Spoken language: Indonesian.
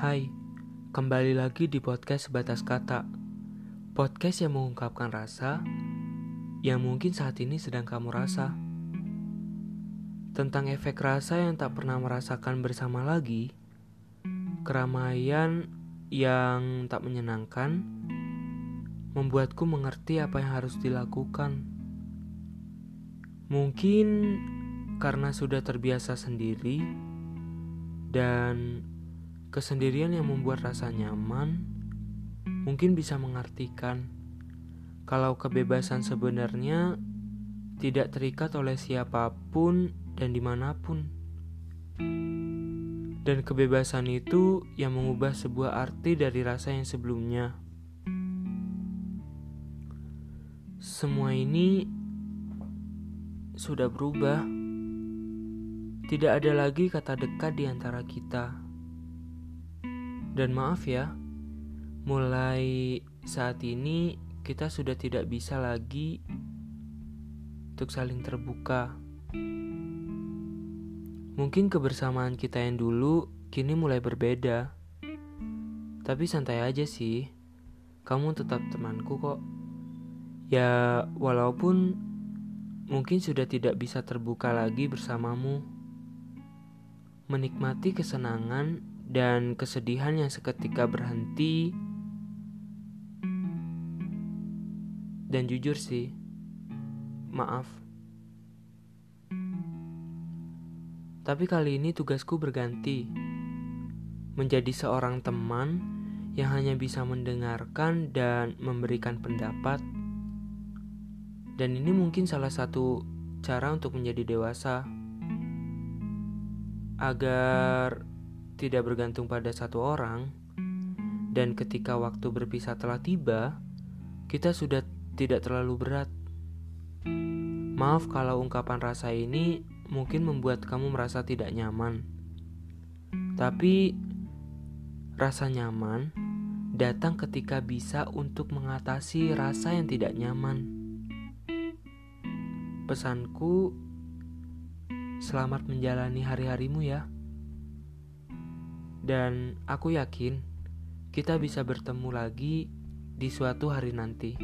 Hai, kembali lagi di podcast Sebatas Kata. Podcast yang mengungkapkan rasa yang mungkin saat ini sedang kamu rasa. Tentang efek rasa yang tak pernah merasakan bersama lagi, keramaian yang tak menyenangkan, membuatku mengerti apa yang harus dilakukan. Mungkin karena sudah terbiasa sendiri dan kesendirian yang membuat rasa nyaman, mungkin bisa mengartikan kalau kebebasan sebenarnya tidak terikat oleh siapa pun dan di mana pun. Dan kebebasan itu yang mengubah sebuah arti dari rasa yang sebelumnya. Semua ini sudah berubah. Tidak ada lagi kata dekat di antara kita. Dan maaf ya, mulai saat ini kita sudah tidak bisa lagi untuk saling terbuka. Mungkin kebersamaan kita yang dulu kini mulai berbeda. Tapi santai aja sih. Kamu tetap temanku kok. Ya, walaupun mungkin sudah tidak bisa terbuka lagi bersamamu. Menikmati kesenangan dan kesedihan yang seketika berhenti. Dan jujur sih, maaf. Tapi kali ini tugasku berganti. Menjadi seorang teman yang hanya bisa mendengarkan dan memberikan pendapat dan ini mungkin salah satu cara untuk menjadi dewasa agar tidak bergantung pada satu orang dan ketika waktu berpisah telah tiba, kita sudah tidak terlalu berat. Maaf kalau ungkapan rasa ini mungkin membuat kamu merasa tidak nyaman. Tapi rasa nyaman datang ketika bisa untuk mengatasi rasa yang tidak nyaman. Pesanku, selamat menjalani hari-harimu ya. Dan aku yakin kita bisa bertemu lagi di suatu hari nanti.